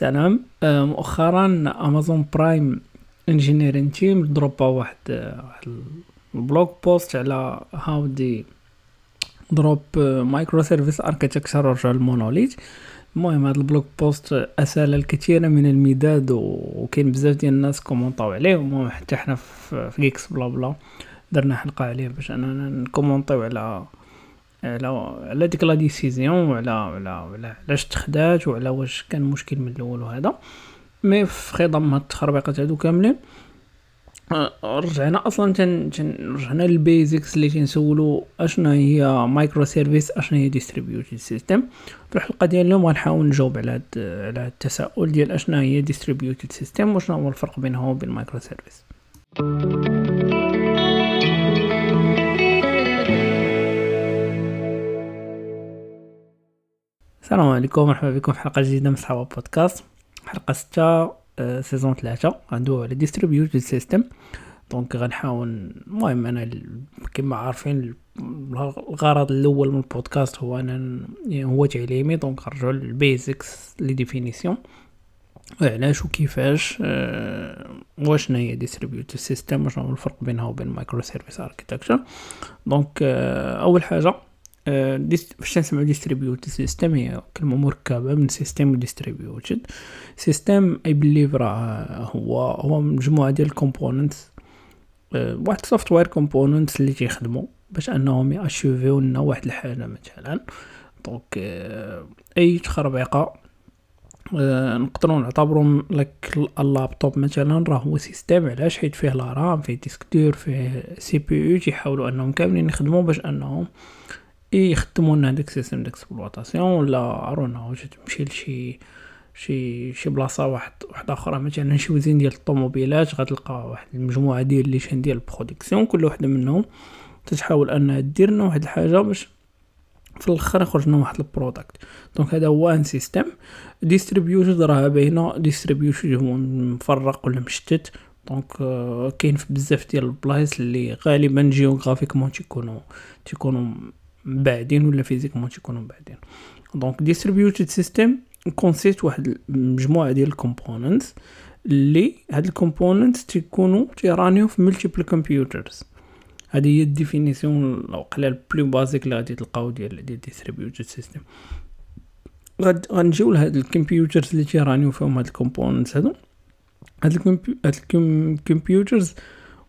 سلام آه، مؤخرا Amazon Prime engineering team دروبا واحد واحد ال blog post على how they dropped microservice architecture ورجع ال monolith المهم هذا ال blog post اسال الكثير من المداد وكاين بزاف ديال الناس كومونطاو عليه. المهم حتى حنا في Geeks BlaBla درنا حلقة عليه باش أننا نكومونطيو على على على ديك la décision وعلى على علاش تخدات وعلى واش كان مشكل من الأول وهذا. mais في خضم هاد التخربيقات هادو كاملين. آه، رجعنا أصلا تن, تن رجعنا لل basics اللي تنسولو أشنا هي microservice أشنا هي distributed system في الحلقة ديال اليوم غنحاول نجاوب على هاد على هاد التساؤل ديال أشنا هي distributed system وشنو هو الفرق بينها وبين microservice السلام عليكم مرحبا بكم في حلقة جديدة من صحابة بودكاست. حلقة ستة آه، season ثلاثة غندوي على distributed system donc غنحاول المهم أنا كما عارفين الغرض الأول من البودكاست هو أنا هو تعليمي. donc نرجعو لل basics les définitions علاش وكيفاش أه واش هي distributed system واش الفرق بينها وبين microservice architecture donc أه أول حاجة فاش نسمعو distributed system هي كلمة مركبة من system و distributed. system I believe راه هو هو مجموعة ديال ال components أه واحد software components اللي تيخدموا باش أنهم ي achieve يو لنا واحد الحاجة مثلا. donc أه أي تخربيقة أه نقدروا نعتبروا لك اللابتوب مثلا راه هو system علاش؟ حيت فيه la RAM فيه disque dur فيه CPU تيحاولوا أنهم كاملين يخدموا باش أنهم يخدموا لنا داك ال système d'exploitation ولا عرونا واش تمشي لشي شي شي بلاصة واحد واحدة أخرى مثلا شي usine ديال الطوموبيلات غتلقى واحد المجموعة ديال les chaînes ديال ال production كل وحده منهم تتحاول انها دير لنا واحد الحاجة باش في الأخر يخرج لنا واحد ال product. donc هذا هو un système. distributed راه باينه distributed هو مفرق ولا مشتت. donc euh, كاين في بزاف ديال البلايص اللي غالبا géographiquement تيكونوا تيكونوا بعدين ولا physiquement تيكونوا بعدين. donc distributed system consist واحد مجموعة ديال ال components اللي هاد ال components تيكونوا تيرانيو في multiple computers هذه هي ال définition la plus basique اللي غادي تلقاو ديال ديال distributed system غنجيو لهاد ال computers اللي تيرانيو فيهم هاد ال components هادو. هاد ال computers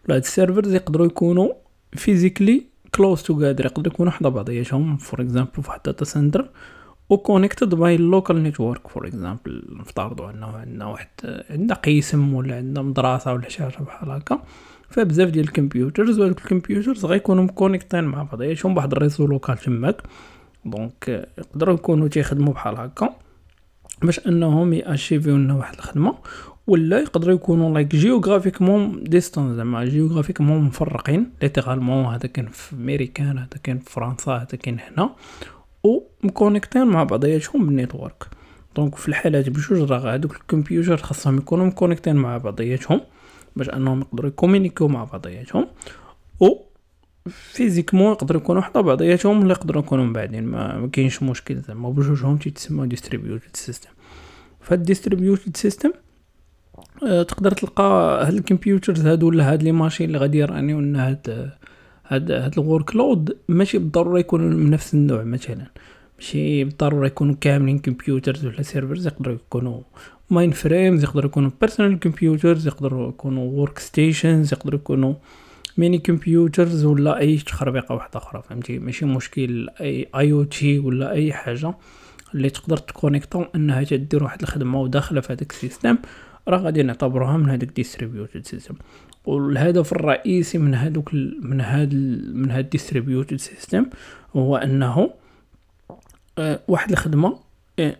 ولا هاد ال servers يقدروا يكونوا physically close together يقدروا يكونوا حدا بعضياتهم. for example فواحد data center و connected by local network for example نفترضوا إنه عندنا واحد عندنا قسم ولا عندنا مدرسة ولا شي حاجة بحال هكا. فبزاف ديال ال computers و ال computers غيكونوا مكونيكتين مع بعضياتهم بواحد ال réseau local تماك. donc يقدروا يكونوا تيخدموا بحال هكا. باش إنهم ياشيفيو لنا واحد الخدمة. ولا يقدروا يكونوا like géographiquement distance زعما géographiquement مفرقين littéralement هذا كان في أمريكا هذا كان في فرنسا هذا كان هنا و مكونيكتين مع بعضياتهم بال network donc في الحالات بجوج راه هذوك الكمبيوتر خاصهم يكونوا مكونيكتين مع بعضياتهم باش أنهم يقدروا يكومونيكيو مع بعضياتهم و physiquement يقدروا يكونوا حدا بعضياتهم ولا يقدروا يكونوا بعدين. ما, ما كاينش مشكل زعما بجوجهم تيتسموا distributed system فهاد distributed system تقدر تلقى هاد ال computers هادو ولا هاد les machines اللي غادي يرانيو لنا هاد هاد هاد ال workload ماشي بالضرورة يكونوا من نفس النوع مثلا. ماشي بالضرورة يكونوا كاملين computers ولا servers يقدروا يكونوا mainframes يقدروا يكونوا personal computers يقدروا يكونوا workstations يقدروا يكونوا mini computers ولا أي تخربيقة واحدة أخرى فهمتي؟ ماشي مشكل أي IoT ولا أي حاجة اللي تقدر تكونيكتو إنها تدير واحد الخدمة وداخلة في هذاك ال system. راه غادي نعتبروها من هذاك distributed system والهدف الرئيسي من هذوك من هاد من هاد distributed system هو أنه أه واحد الخدمة أه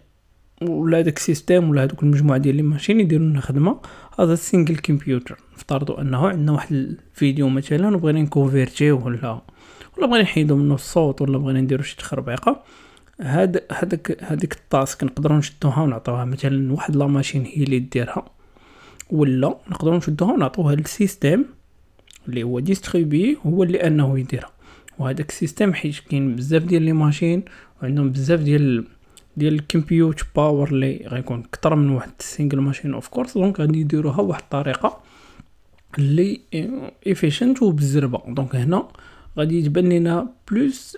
ولا داك ال system ولا هذوك المجموعة ديال les machines يديروا لنا خدمة هذا single computer نفترضوا أنه عندنا واحد الفيديو مثلا وبغينا نكونفيرتيو ولا ولا بغينا نحيدو منه الصوت ولا بغينا نديرو شي تخربيقة. هاد هذاك هذيك ال task نقدروا نشدوها ونعطوها مثلا واحد la machine هي اللي ديرها. ولا نقدروا نشدوها ونعطوها لل système اللي هو distribué هو اللي أنه يديرها. وهذاك ال système حيت كاين بزاف ديال les machines وعندهم بزاف ديال ديال ال compute power اللي غيكون أكثر من واحد single machine of course donc غادي يديروها بواحد الطريقة اللي efficient وبالزربة. donc هنا غادي يتبان لينا plus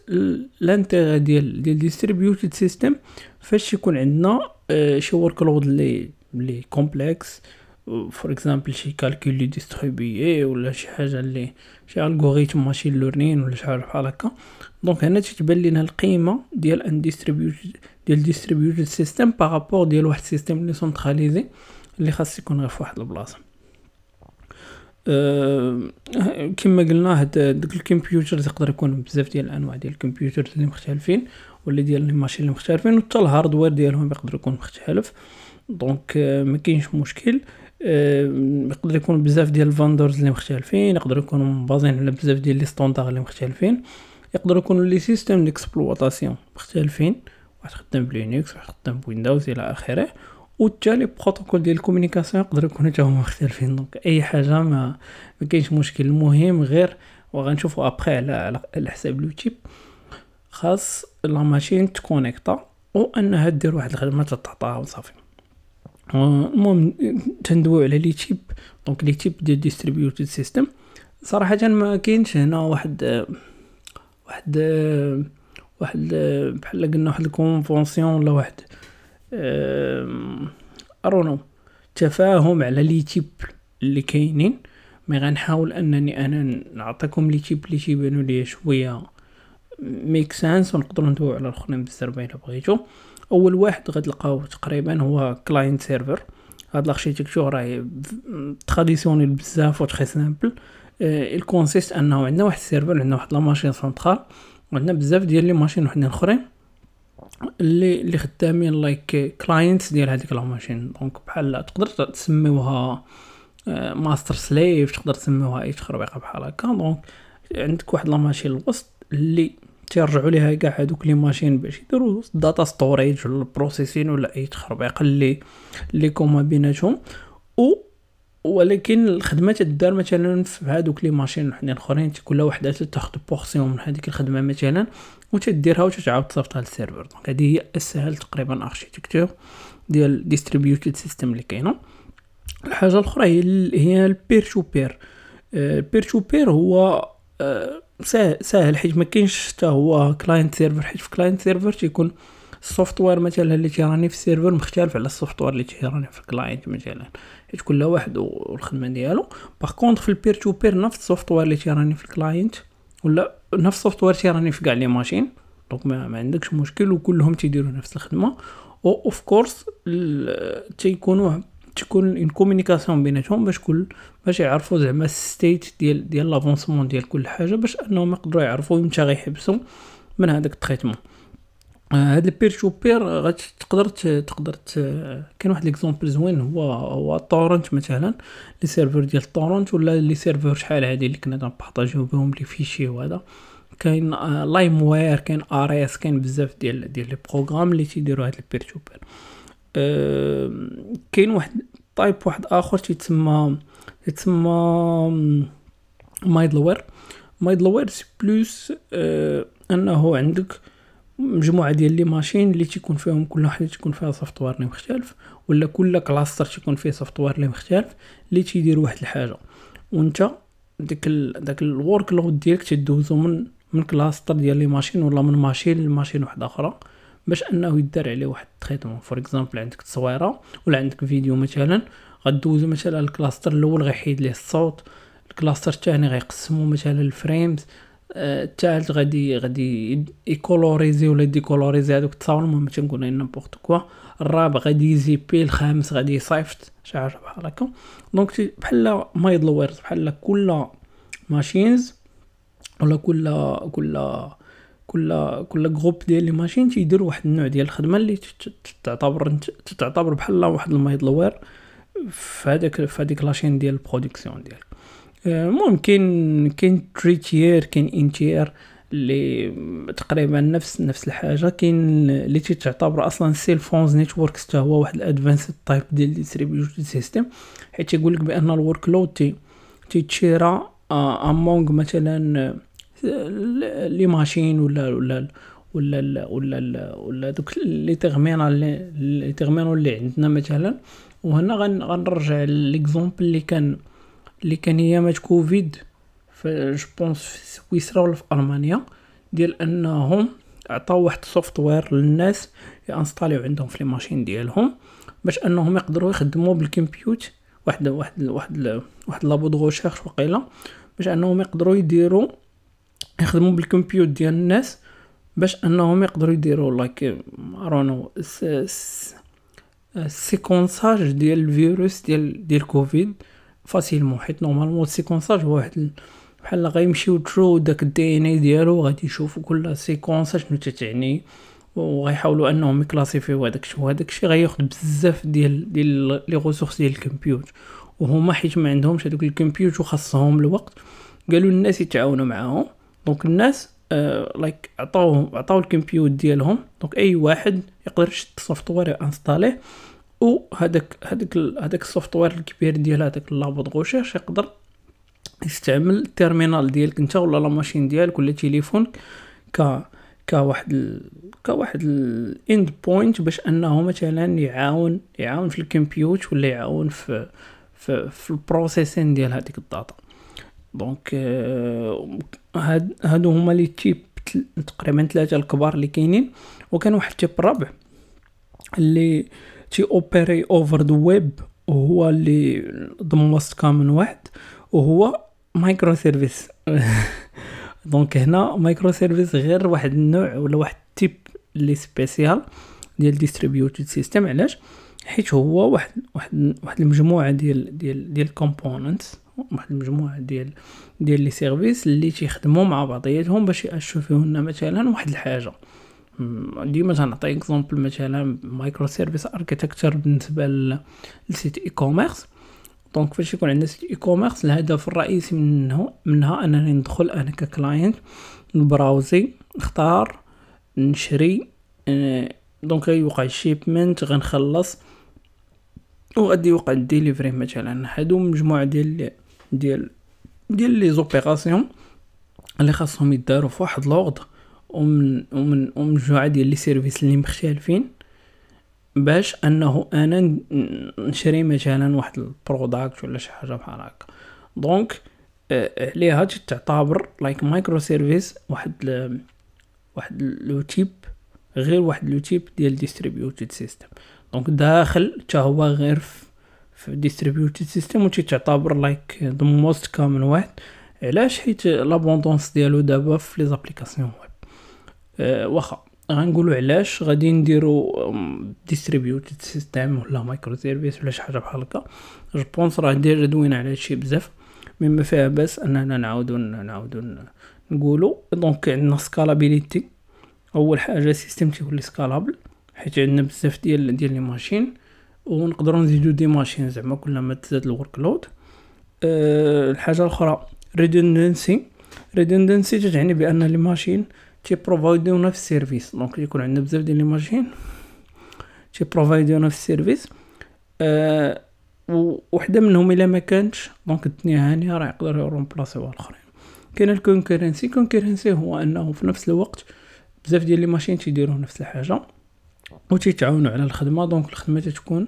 l'intérêt ديال ديال distributed system فاش يكون عندنا آه، شي workload اللي اللي complex for example شي calcul لي distribué ولا شي حاجة اللي شي algorithm machine learning ولا شي حاجة بحال هكا. donc هنا تتبان لينا القيمة ديال un distributed ديال distributed system par rapport ديال واحد ال système اللي centralisé اللي خاص يكون غير فواحد البلاصة. أه كما قلنا هاد داك الكمبيوتر يقدر يكون بزاف ديال الأنواع ديال الكمبيوتر اللي مختلفين ولا ديال les machines اللي مختلفين وحتى ال hardware ديالهم يقدر يكون مختلف. donc أه ما كاينش مشكل. أه يقدر يكون بزاف ديال ال vendors اللي مختلفين يقدر يكونوا بازين على بزاف ديال les standards اللي مختلفين. يقدر يكونوا les systèmes d'exploitation مختلفين واحد خدام بلينكس واحد خدام بويندوز إلى آخره. والتالي بروتوكول ديال الكومونيكاسيون يقدروا يكونوا حتى هما مختلفين. دونك أي حاجة ما ما كاينش مشكل. المهم غير وغنشوفوا ابخي على على حساب اليوتيوب. خاص لا ماشين تكونيكتا وأنها دير واحد الخدمة تعطاها وصافي. المهم تندويو على لي تيب دونك لي تيب ديال ديستريبيوتد سيستم صراحة ما كاينش هنا واحد واحد واحد بحال قلنا واحد ال convention ولا واحد ارونو تفاهم على les types اللي كاينين. mais غنحاول أنني أنا نعطيكم les types اللي تيبانو ليا شوية make sense ونقدروا ندويو على الأخرين بالزربه إلا بغيتو. أول واحد غتلقاو تقريبا هو client server هاد ال architecture راهي traditionnelle بزاف و très simple ال consiste أنه عندنا واحد ال server عندنا واحد la machine centrale وعندنا بزاف ديال les machines وحدين أخرين. اللي اللي خدامين like clients ديال هذيك la machine. donc بحال تقدر تسميوها master slave تقدر تسميوها أي تخربيقه بحال هكا. donc عندك واحد la machine الوسط اللي تيرجعوا ليها كاع هذوك les machines باش يديروا data storage ولا processing ولا أي تخربيقه اللي اللي commun بيناتهم. و ولكن الخدمه تدار مثلا في هذوك les machines وحدين اخرين كل وحده تاخذ portion من هذيك الخدمة مثلا وتديرها وتتعاود تصيفطها لل server. donc هذه هي أسهل تقريبا architecture ديال distributed system اللي كاينة. الحاجة الأخرى هي هي ال peer-to-peer ال peer-to-peer هو آه، ساهل حيت ما كاينش حتى هو client server حيت في client server تيكون ال software مثلا اللي تي run ي في ال server مختلف على ال software اللي تي run ي في ال client مثلا. حيت كل واحد والخدمة ديالو. par contre في ال peer-to-peer نفس ال software اللي تي run ي في ال client ولا نفس ال software تي run ي في كاع les machines donc ما, عندكش مشكل وكلهم تيديروا نفس الخدمة. أو of course تيكونوا تكون une communication بيناتهم باش كل باش يعرفوا زعما ال state ديال ديال l'avancement ديال كل حاجة باش أنهم يقدروا يعرفوا إمتى غيحبسوا من هذاك ال traitement. هاد ال peer-to-peer غتقدر تقدر كاين واحد l'exemple زوين هو هو torrent مثلا les serveurs ديال torrent ولا les serveurs شحال هادي اللي كنا ن partager و بهم les fichiers وهذا. كاين LimeWire كاين Ares كاين بزاف ديال ديال les programmes اللي تيديروا هاد ال peer-to-peer. كاين واحد type واحد آخر تيتسمى تيتسمى middleware. middleware c'est plus أنه عندك مجموعة ديال les machines اللي تيكون فيهم كل واحدة تيكون فيها software اللي مختلف ولا كل cluster تيكون فيه software اللي مختلف اللي تيدير واحد الحاجة. وانت داك داك ال workload ديالك تدوزو من من cluster ديال les machines ولا من machine ل machine واحدة أخرى باش أنه يدار عليه واحد traitement for example عندك تصويرة ولا عندك فيديو مثلا غدوزو مثلا ال cluster الأول غيحيد ليه الصوت ال cluster الثاني غيقسمو مثلا ال frames الثالث غادي غادي ي coloriser ولا décoloriser هذوك التصاور المهم تنقول n'importe quoi الرابع غادي ي zipper الخامس غادي يصيفط. شي حاجة بحال هكا. donc بحال middlewares بحال كل machines ولا كل كل كل كل group ديال les machines تيدير واحد النوع ديال الخدمة اللي تعتبر تعتبر بحال واحد ال middleware في هذاك في هذيك la chaîne ديال ال production ديالك. المهم كاين three-tier كاين n-tier اللي تقريبا نفس نفس الحاجة. كاين اللي تعتبر أصلا cell phones network حتى هو واحد ال advanced type ديال distributed system حيت تيقول لك بأن ال workload تي تيت share ا among مثلا les machines ولا ولا ولا ولا ال ولا دوك les terminals les terminals اللي عندنا مثلا. وهنا غنرجع l'exemple اللي كان اللي كان ايامات كوفيد في je pense في سويسرا ولا في ألمانيا ديال أنهم عطاو واحد software للناس ي installer و عندهم في les machines ديالهم باش أنهم يقدروا يخدموا بال compute. واحد واحد واحد واحد labo de recherche وقيله باش أنهم يقدروا يديروا يخدموا بال compute ديال الناس باش أنهم يقدروا يديروا like run و ال séquençage ديال الفيروس ديال ديال كوفيد. facilement حيت normalement ال séquençage هو واحد بحال غيمشيو through داك ال DNA ديالو غادي يشوفوا كل séquence شنو تتعني وغيحاولوا انهم ي classifier و هذاك الشيء. وهذاك الشيء غياخذ بزاف ديال ديال les ressources ديال ال compute وهما حيت ما عندهمش هذوك ال compute وخاصهم الوقت قالوا الناس يتعاونوا معاهم. donc الناس like uh, عطاو عطاو ال compute ديالهم. donc أي واحد يقدر يشد ال software installer ه وهذاك هذاك هذاك ال software الكبير ديال هذاك labo de recherche يقدر يستعمل ال terminal ديالك انت ولا la machine ديالك ولا تليفونك ك كواحد ال... كواحد ال endpoint باش انه مثلا يعاون يعاون في ال compute ولا يعاون في في, في ال processing ديال هذيك ال data. donc آه، هاد هادو هما les types تقريبا ثلاثة الكبار اللي كاينين. وكان واحد ال type رابع اللي تي opérer over the web وهو اللي the most common واحد وهو microservices donc هنا microservices غير واحد النوع ولا واحد type اللي spécial ديال distributed system علاش؟ حيت هو واحد واحد واحد المجموعة ديال ديال ديال components واحد المجموعة ديال ديال les services اللي تيخدموا مع بعضياتهم باش ي achieve و مثلا واحد الحاجة. ديما تنعطي exemple مثلا microservices architecture بالنسبة لل site e-commerce donc فاش يكون عندنا site e-commerce الهدف الرئيسي منه منها أنني ندخل أنا ك client ن browse ي نختار نشري donc غيوقع ال shipment غنخلص وغادي يوقع الديليفري مثلا. هادو مجموعة ديال ديال ديال les opérations اللي خاصهم يداروا في واحد لوغد ومن ومن ومجموعه ديال les services اللي مختلفين باش أنه أنا نشري مثلا واحد ال product ولا شي حاجة بحال هكا. donc عليها تعتبر like micro service واحد ل... واحد le type غير واحد le type ديال distributed system donc داخل حتى هو غير في distributed system و تعتبر like the most common واحد. علاش؟ حيت l'abondance ديالو دابا في les applications web واخا. غنقولوا علاش غادي نديرو distributed system ولا micro service ولا شي حاجة بحال هكا. je pense راه déjà دوينا على هادشي بزاف mais ما فيها بأس أننا نعاودو نعاودو نقولوا donc عندنا scalability أول حاجة system تيولي scalable حيت عندنا بزاف ديال ديال les machines. ونقدروا نزيدو des machines زعما كلما تزاد ال workload أه الحاجة الأخرى redundancy redundancy تعني بأن les machines تي provide يونا في ال service donc يكون عندنا بزاف ديال les machines تي provide يونا في ال service أه وحده منهم الا ما كانتش donc الدنيا هانيه راه يقدروا ي remplace يو الاخرين كاين ال concurrency concurrency هو انه في نفس الوقت بزاف ديال les machines تيديروا نفس الحاجة و تيتعاونوا على الخدمه donc الخدمه تتكون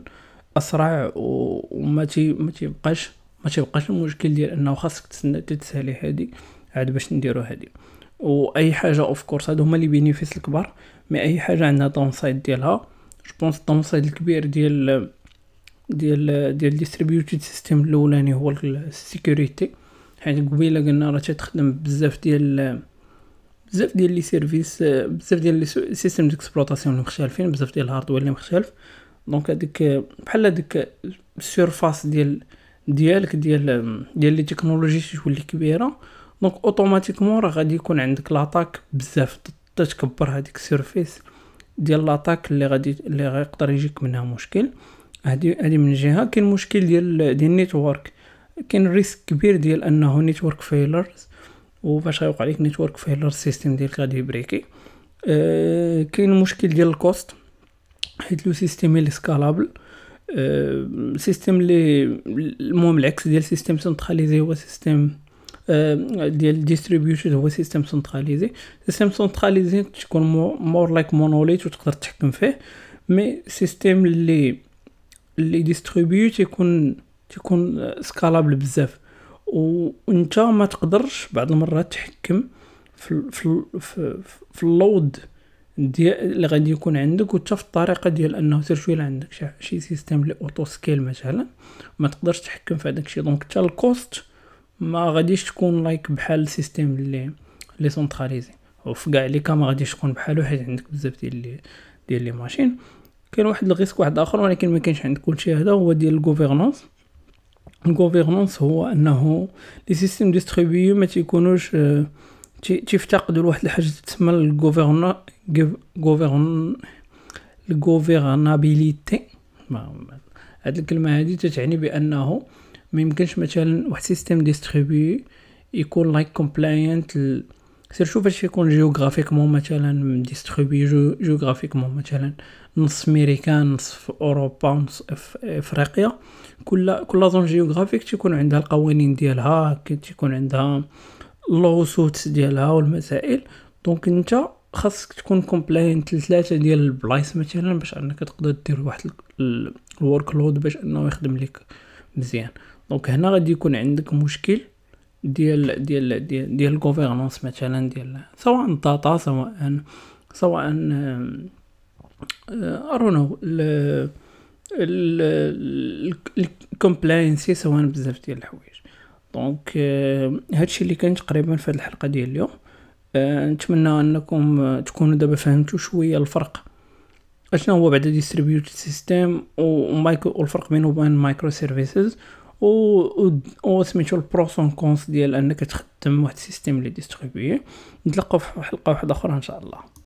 اسرع وما تي ما تيبقاش ما تيبقاش المشكل ديال انه خاصك تسنى تتسالي هادي عاد باش نديرو هادي وأي حاجة of course هادو هما les bénéfices الكبار mais أي حاجة عندها downside ديالها je pense ال downside الكبير ديال ديال ديال distributed system الأولاني هو ال security حيت قبيلة قلنا راه تخدم بزاف ديال بزاف ديال les services بزاف ديال les systèmes d'exploitation مختلفين بزاف ديال ال hardware اللي مختلف. donc هذيك بحال هذيك ال surface ديال ديالك ديال ديال les technologies تولي كبيرة. donc automatiquement راه غادي يكون عندك l'attaque بزاف تتكبر هذيك ال surface ديال l'attaque اللي غادي اللي غيقدر يجيك منها مشكل. هادي هادي من جهة. كاين مشكل ديال ديال ال network. كاين risque كبير ديال أنه network failures وفاش غيوقع لك network failure ال system ديالك غادي ي break ي. أه كاين مشكل ديال ال cost حيت le système اللي scalable أه système اللي المهم العكس ديال système centralisé هو système ديال distributed هو système centralisé système centralisé تكون more like monolith وتقدر تحكم فيه mais système اللي اللي distribué تيكون تيكون scalable بزاف. وانت ما تقدرش بعض المرات تحكم في في في, في ال load ديال اللي غادي يكون عندك وتا في الطريقة ديال أنه سير شوية عندك شي système اللي auto scale مثلا ما تقدرش تحكم في هذاك الشيء. donc حتى ال cost ما غاديش تكون like بحال ال système اللي لي centralisé وفي كاع les cas غاديش تكون بحالو حيت عندك بزاف ديال لي ديال les machines كاين واحد ال risque واحد آخر ولكن ما كاينش عند كلشي هذا هو ديال ال gouvernance ال gouvernance هو أنه les systèmes distribués ما تيكونوش تيفتقدوا لواحد الحاجة تسمى ال govern govern ال governability هاد الكلمة هادي تتعني بأنه ما يمكنش مثلا واحد système distribué يكون like compliant سير شوف فاش يكون géographiquement مثلا distribué géographiquement مثلا. نص ميريكان نص في أوروبا نص في أفريقيا. كل كل zone géographique تيكون عندها القوانين ديالها تيكون عندها اللوسوت ديالها والمسائل. donc انت خاصك تكون compliant لثلاثة ديال البلايص مثلا باش انك تقدر دير واحد ال workload باش انه يخدم لك مزيان. donc هنا غادي يكون عندك مشكل ديال ديال ديال ديال ال gouvernance مثلا ديال سواء data سواء سواء ارونو ال compliancy سواء بزاف ديال الحوايج. donc هادشي اللي كان تقريبا في هذه الحلقة ديال اليوم. نتمنى أنكم تكونوا دابا فهمتوا شوية الفرق. اشنا هو بعدا distributed و micro والفرق بينه وبين micro services و و سميتو ال pros and cons ديال انك تخدم واحد ال système اللي distribué نتلاقاو في حلقة واحدة أخرى إن شاء الله.